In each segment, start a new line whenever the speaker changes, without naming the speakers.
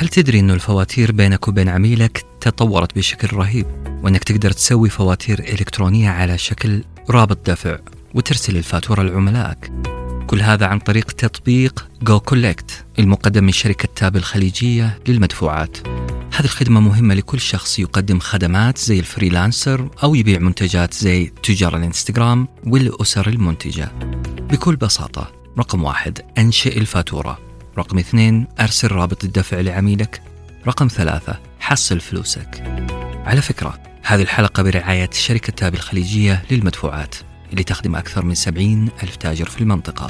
هل تدري أنه الفواتير بينك وبين عميلك تطورت بشكل رهيب وأنك تقدر تسوي فواتير إلكترونية على شكل رابط دفع وترسل الفاتورة لعملائك؟ كل هذا عن طريق تطبيق goCollect المقدم من شركة Tap الخليجية للمدفوعات. هذه الخدمة مهمة لكل شخص يقدم خدمات زي ال freelancer أو يبيع منتجات زي تجار الانستغرام والأسر المنتجة. بكل بساطة رقم واحد أنشئ الفاتورة. رقم اثنين أرسل رابط الدفع لعميلك. رقم ثلاثة حصل فلوسك. على فكرة هذه الحلقة برعاية شركة تاب الخليجية للمدفوعات اللي تخدم أكثر من 70 ألف تاجر في المنطقة.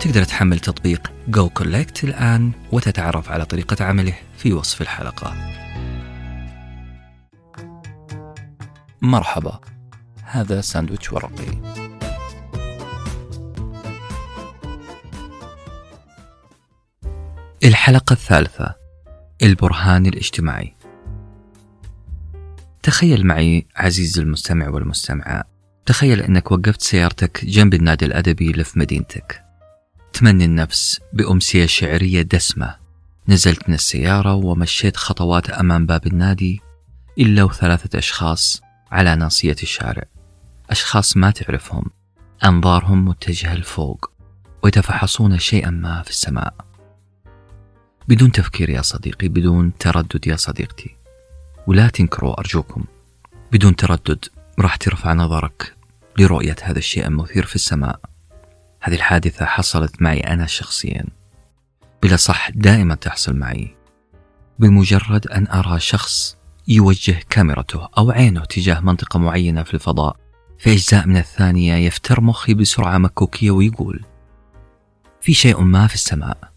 تقدر تحمل تطبيق جو كولكت الآن وتتعرف على طريقة عمله في وصف الحلقة. مرحبا هذا ساندويتش ورقي. الحلقة الثالثة البرهان الاجتماعي. تخيل معي عزيزي المستمع والمستمعة تخيل أنك وقفت سيارتك جنب النادي الأدبي اللي في مدينتك. تمني النفس بأمسية شعرية دسمة. نزلت من السيارة ومشيت خطوات أمام باب النادي إلا وثلاثة أشخاص على ناصية الشارع. أشخاص ما تعرفهم أنظارهم متجهة لفوق ويتفحصون شيئا ما في السماء. بدون تفكير يا صديقي بدون تردد يا صديقتي. ولا تنكروا أرجوكم بدون تردد راح ترفع نظرك لرؤية هذا الشيء المثير في السماء. هذه الحادثة حصلت معي أنا شخصيا. بلا صح دائما تحصل معي. بمجرد أن أرى شخص يوجه كاميرته أو عينه تجاه منطقة معينة في الفضاء في أجزاء من الثانية يفتر مخي بسرعة مكوكية ويقول في شيء ما في السماء.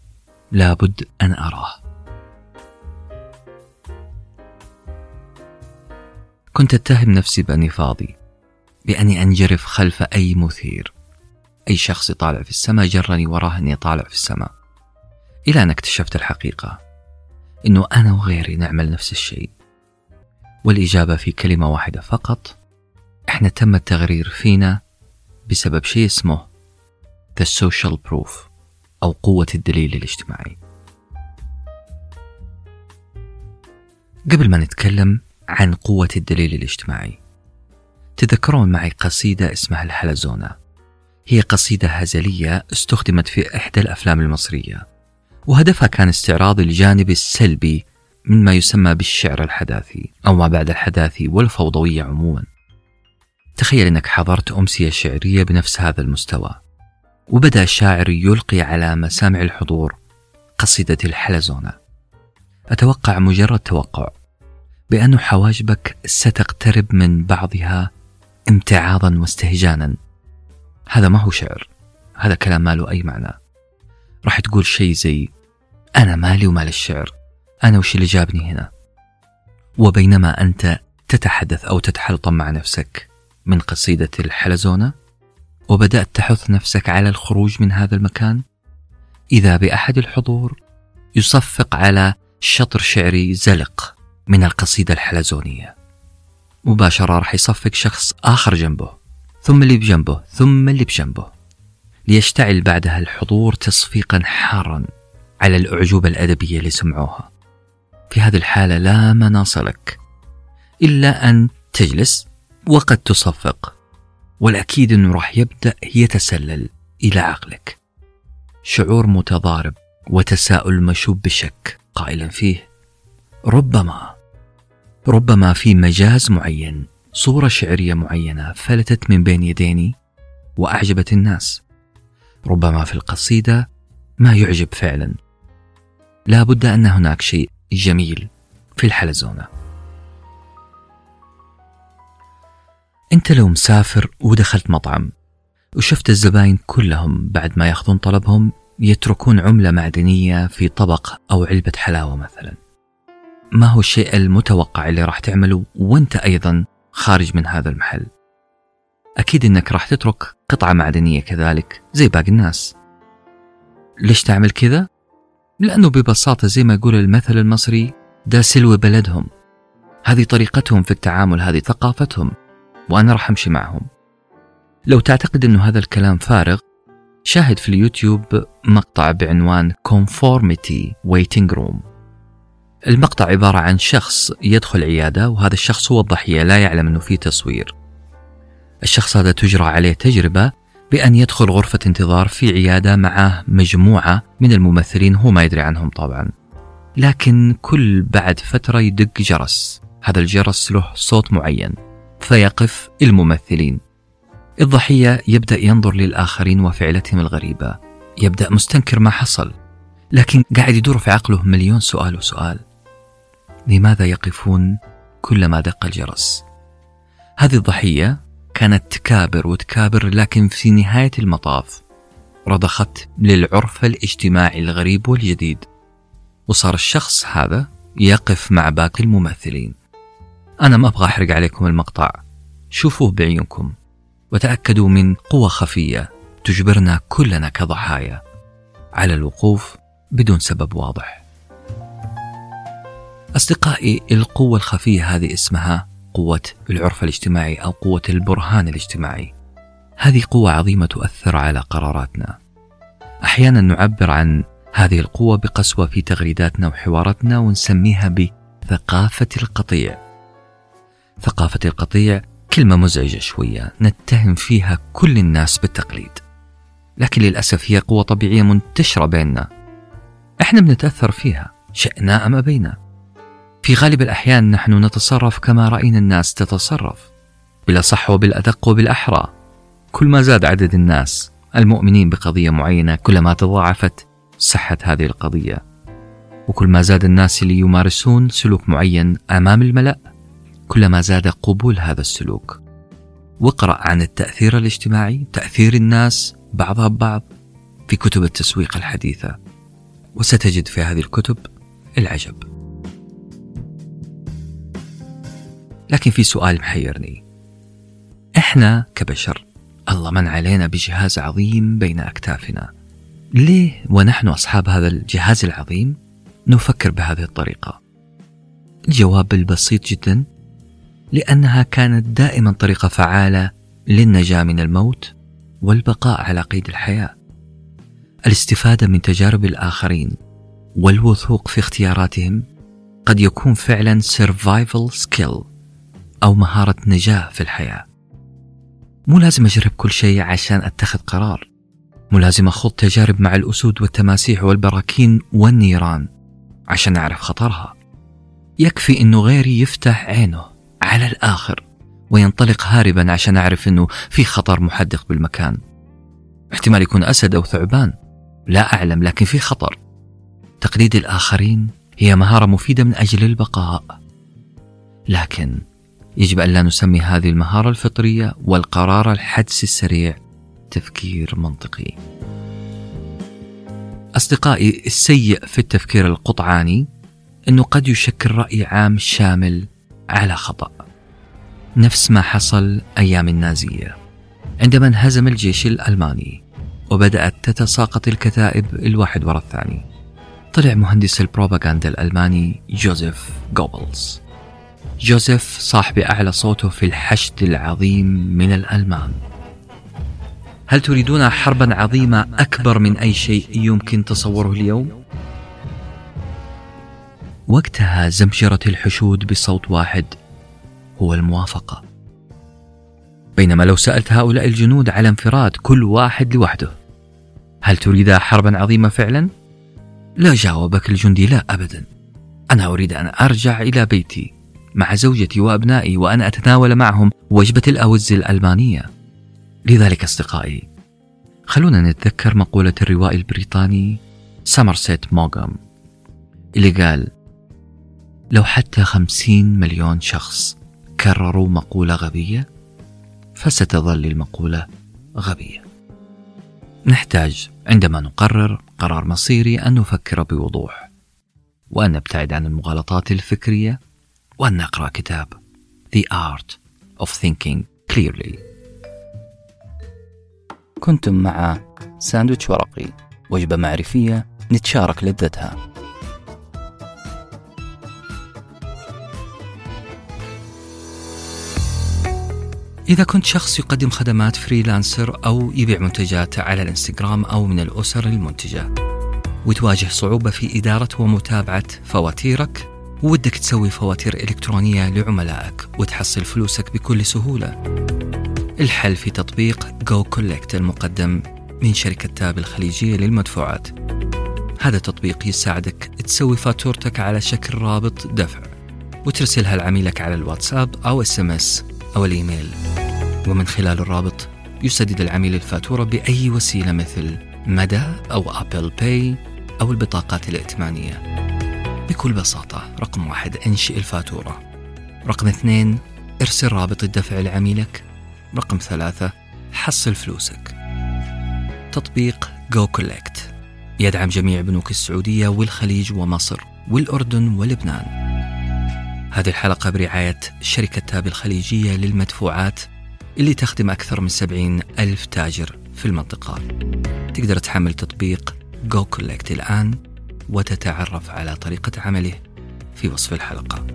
لابد أن أراه. كنت أتهم نفسي بأني فاضي بأني أنجرف خلف أي مثير. أي شخص يطالع في السماء جرني وراه أني أطالع في السماء. إلى أن اكتشفت الحقيقة أنه أنا وغيري نعمل نفس الشيء. والإجابة في كلمة واحدة فقط إحنا تم التغرير فينا بسبب شيء اسمه The Social Proof. أو قوة الدليل الاجتماعي. قبل ما نتكلم عن قوة الدليل الاجتماعي، تذكرون معي قصيدة اسمها الحلزونة. هي قصيدة هزلية استخدمت في إحدى الأفلام المصرية، وهدفها كان استعراض الجانب السلبي مما يسمى بالشعر الحداثي أو ما بعد الحداثي والفوضوية عموما. تخيل أنك حضرت أمسية شعرية بنفس هذا المستوى وبدأ الشاعر يلقي على مسامع الحضور قصيدة الحلزونة. أتوقع مجرد توقع بأن حواجبك ستقترب من بعضها امتعاضا واستهجانا. هذا ما هو شعر هذا كلام ما له أي معنى. راح تقول شيء زي أنا مالي ومال الشعر أنا وش اللي جابني هنا؟ وبينما أنت تتحدث أو تتحلطم مع نفسك من قصيدة الحلزونة وبدأت تحث نفسك على الخروج من هذا المكان؟ إذا بأحد الحضور يصفق على شطر شعري زلق من القصيدة الحلزونية. مباشرة راح يصفق شخص آخر جنبه ثم اللي بجنبه ثم اللي بجنبه ليشتعل بعدها الحضور تصفيقا حارا على الأعجوبة الأدبية اللي سمعوها. في هذه الحالة لا مناص لك إلا أن تجلس وقد تصفق. والأكيد أنه راح يبدأ يتسلل إلى عقلك. شعور متضارب وتساؤل مشوب بشك قائلا فيه. ربما ربما في مجاز معين صورة شعرية معينة فلتت من بين يديني وأعجبت الناس. ربما في القصيدة ما يعجب فعلا. لا بد أن هناك شيء جميل في الحلزونة. أنت لو مسافر ودخلت مطعم وشفت الزباين كلهم بعد ما يأخذون طلبهم يتركون عملة معدنية في طبق أو علبة حلاوة مثلا. ما هو الشيء المتوقع اللي راح تعمله وأنت أيضا خارج من هذا المحل؟ أكيد أنك راح تترك قطعة معدنية كذلك زي باقي الناس. ليش تعمل كذا؟ لأنه ببساطة زي ما يقول المثل المصري دا سلو بلدهم. هذه طريقتهم في التعامل هذه ثقافتهم. وأنا راح أمشي معهم. لو تعتقد أنه هذا الكلام فارغ شاهد في اليوتيوب مقطع بعنوان Conformity Waiting Room. المقطع عبارة عن شخص يدخل عيادة وهذا الشخص هو الضحية لا يعلم أنه في تصوير. الشخص هذا تجرى عليه تجربة بأن يدخل غرفة انتظار في عيادة مع مجموعة من الممثلين هو ما يدري عنهم طبعا. لكن كل بعد فترة يدق جرس. هذا الجرس له صوت معين. فيقف الممثلين. الضحية يبدأ ينظر للآخرين وفعلتهم الغريبة. يبدأ مستنكر ما حصل لكن قاعد يدور في عقله مليون سؤال وسؤال. لماذا يقفون كلما دق الجرس؟ هذه الضحية كانت تكابر وتكابر لكن في نهاية المطاف رضخت للعرف الاجتماعي الغريب والجديد. وصار الشخص هذا يقف مع باقي الممثلين. أنا ما أبغى أحرق عليكم المقطع شوفوه بعيونكم وتأكدوا من قوة خفية تجبرنا كلنا كضحايا على الوقوف بدون سبب واضح. أصدقائي القوة الخفية هذه اسمها قوة العرف الاجتماعي أو قوة البرهان الاجتماعي. هذه قوة عظيمة تؤثر على قراراتنا. أحيانا نعبر عن هذه القوة بقسوة في تغريداتنا وحواراتنا ونسميها بثقافة القطيع. ثقافة القطيع كلمة مزعجة شوية نتهم فيها كل الناس بالتقليد. لكن للأسف هي قوة طبيعية منتشرة بيننا. إحنا بنتأثر فيها شئنا أم أبينا. في غالب الأحيان نحن نتصرف كما رأينا الناس تتصرف بالأصح وبالأدق وبالأحرى. كل ما زاد عدد الناس المؤمنين بقضية معينة كلما تضاعفت صحة هذه القضية. وكل ما زاد الناس اللي يمارسون سلوك معين أمام الملأ كلما زاد قبول هذا السلوك. واقرأ عن التأثير الاجتماعي تأثير الناس بعضها ببعض في كتب التسويق الحديثة. وستجد في هذه الكتب العجب. لكن في سؤال محيرني. إحنا كبشر الله من علينا بجهاز عظيم بين أكتافنا. ليه ونحن أصحاب هذا الجهاز العظيم نفكر بهذه الطريقة؟ الجواب البسيط جدا. لأنها كانت دائما طريقة فعالة للنجاة من الموت والبقاء على قيد الحياة. الاستفادة من تجارب الآخرين والوثوق في اختياراتهم قد يكون فعلا survival skill أو مهارة نجاة في الحياة. مو لازم أجرب كل شيء عشان أتخذ قرار. مو لازم أخوض تجارب مع الأسود والتماسيح والبراكين والنيران عشان أعرف خطرها. يكفي إنه غيري يفتح عينه. على الآخر وينطلق هاربا عشان أعرف إنه في خطر محدق بالمكان. احتمال يكون أسد أو ثعبان. لا أعلم لكن في خطر. تقليد الآخرين هي مهارة مفيدة من أجل البقاء. لكن يجب أن لا نسمي هذه المهارة الفطرية والقرار الحدس السريع تفكير منطقي. أصدقائي السيء في التفكير القطعاني أنه قد يشكل رأي عام شامل على خطأ. نفس ما حصل أيام النازية. عندما انهزم الجيش الألماني وبدأت تتساقط الكتائب الواحد وراء الثاني. طلع مهندس البروباغندا الألماني جوزيف جوبلز جوزيف صاحب أعلى صوته في الحشد العظيم من الألمان. هل تريدون حربا عظيمة أكبر من أي شيء يمكن تصوره اليوم؟ وقتها زمجرت الحشود بصوت واحد هو الموافقة. بينما لو سألت هؤلاء الجنود على انفراد كل واحد لوحده هل تريد حربا عظيمة فعلا؟ لا جاوبك الجندي لا أبدا. أنا أريد أن أرجع إلى بيتي مع زوجتي وأبنائي وأن أتناول معهم وجبة الأوز الألمانية. لذلك أصدقائي خلونا نتذكر مقولة الروائي البريطاني سامرسيت موغام اللي قال لو حتى خمسين مليون شخص كرروا مقولة غبية فستظل المقولة غبية. نحتاج عندما نقرر قرار مصيري أن نفكر بوضوح، وأن نبتعد عن المغالطات الفكرية، وأن نقرأ كتاب The Art of Thinking Clearly.
كنتم مع ساندويتش ورقي وجبة معرفية نتشارك لذتها
إذا كنت شخص يقدم خدمات freelance أو يبيع منتجات على الإنستغرام أو من الأسر المنتجة وتواجه صعوبة في إدارة ومتابعة فواتيرك ودك تسوي فواتير إلكترونية لعملائك وتحصل فلوسك بكل سهولة. الحل في تطبيق goCollect المقدم من شركة Tap الخليجية للمدفوعات. هذا التطبيق يساعدك تسوي فاتورتك على شكل رابط دفع وترسلها لعميلك على الواتساب أو SMS أو الإيميل. ومن خلال الرابط يسدد العميل الفاتورة بأي وسيلة مثل مدى أو Apple Pay أو البطاقات الائتمانية. بكل بساطة رقم واحد انشئ الفاتورة. رقم اثنين ارسل رابط الدفع لعميلك. رقم ثلاثة حصل فلوسك. تطبيق goCollect يدعم جميع بنوك السعودية والخليج ومصر والأردن ولبنان هذه الحلقة برعاية شركة Tap الخليجية للمدفوعات اللي تخدم أكثر من 70 ألف تاجر في المنطقة. تقدر تحمل تطبيق goCollect الآن وتتعرف على طريقة عمله في وصف الحلقة.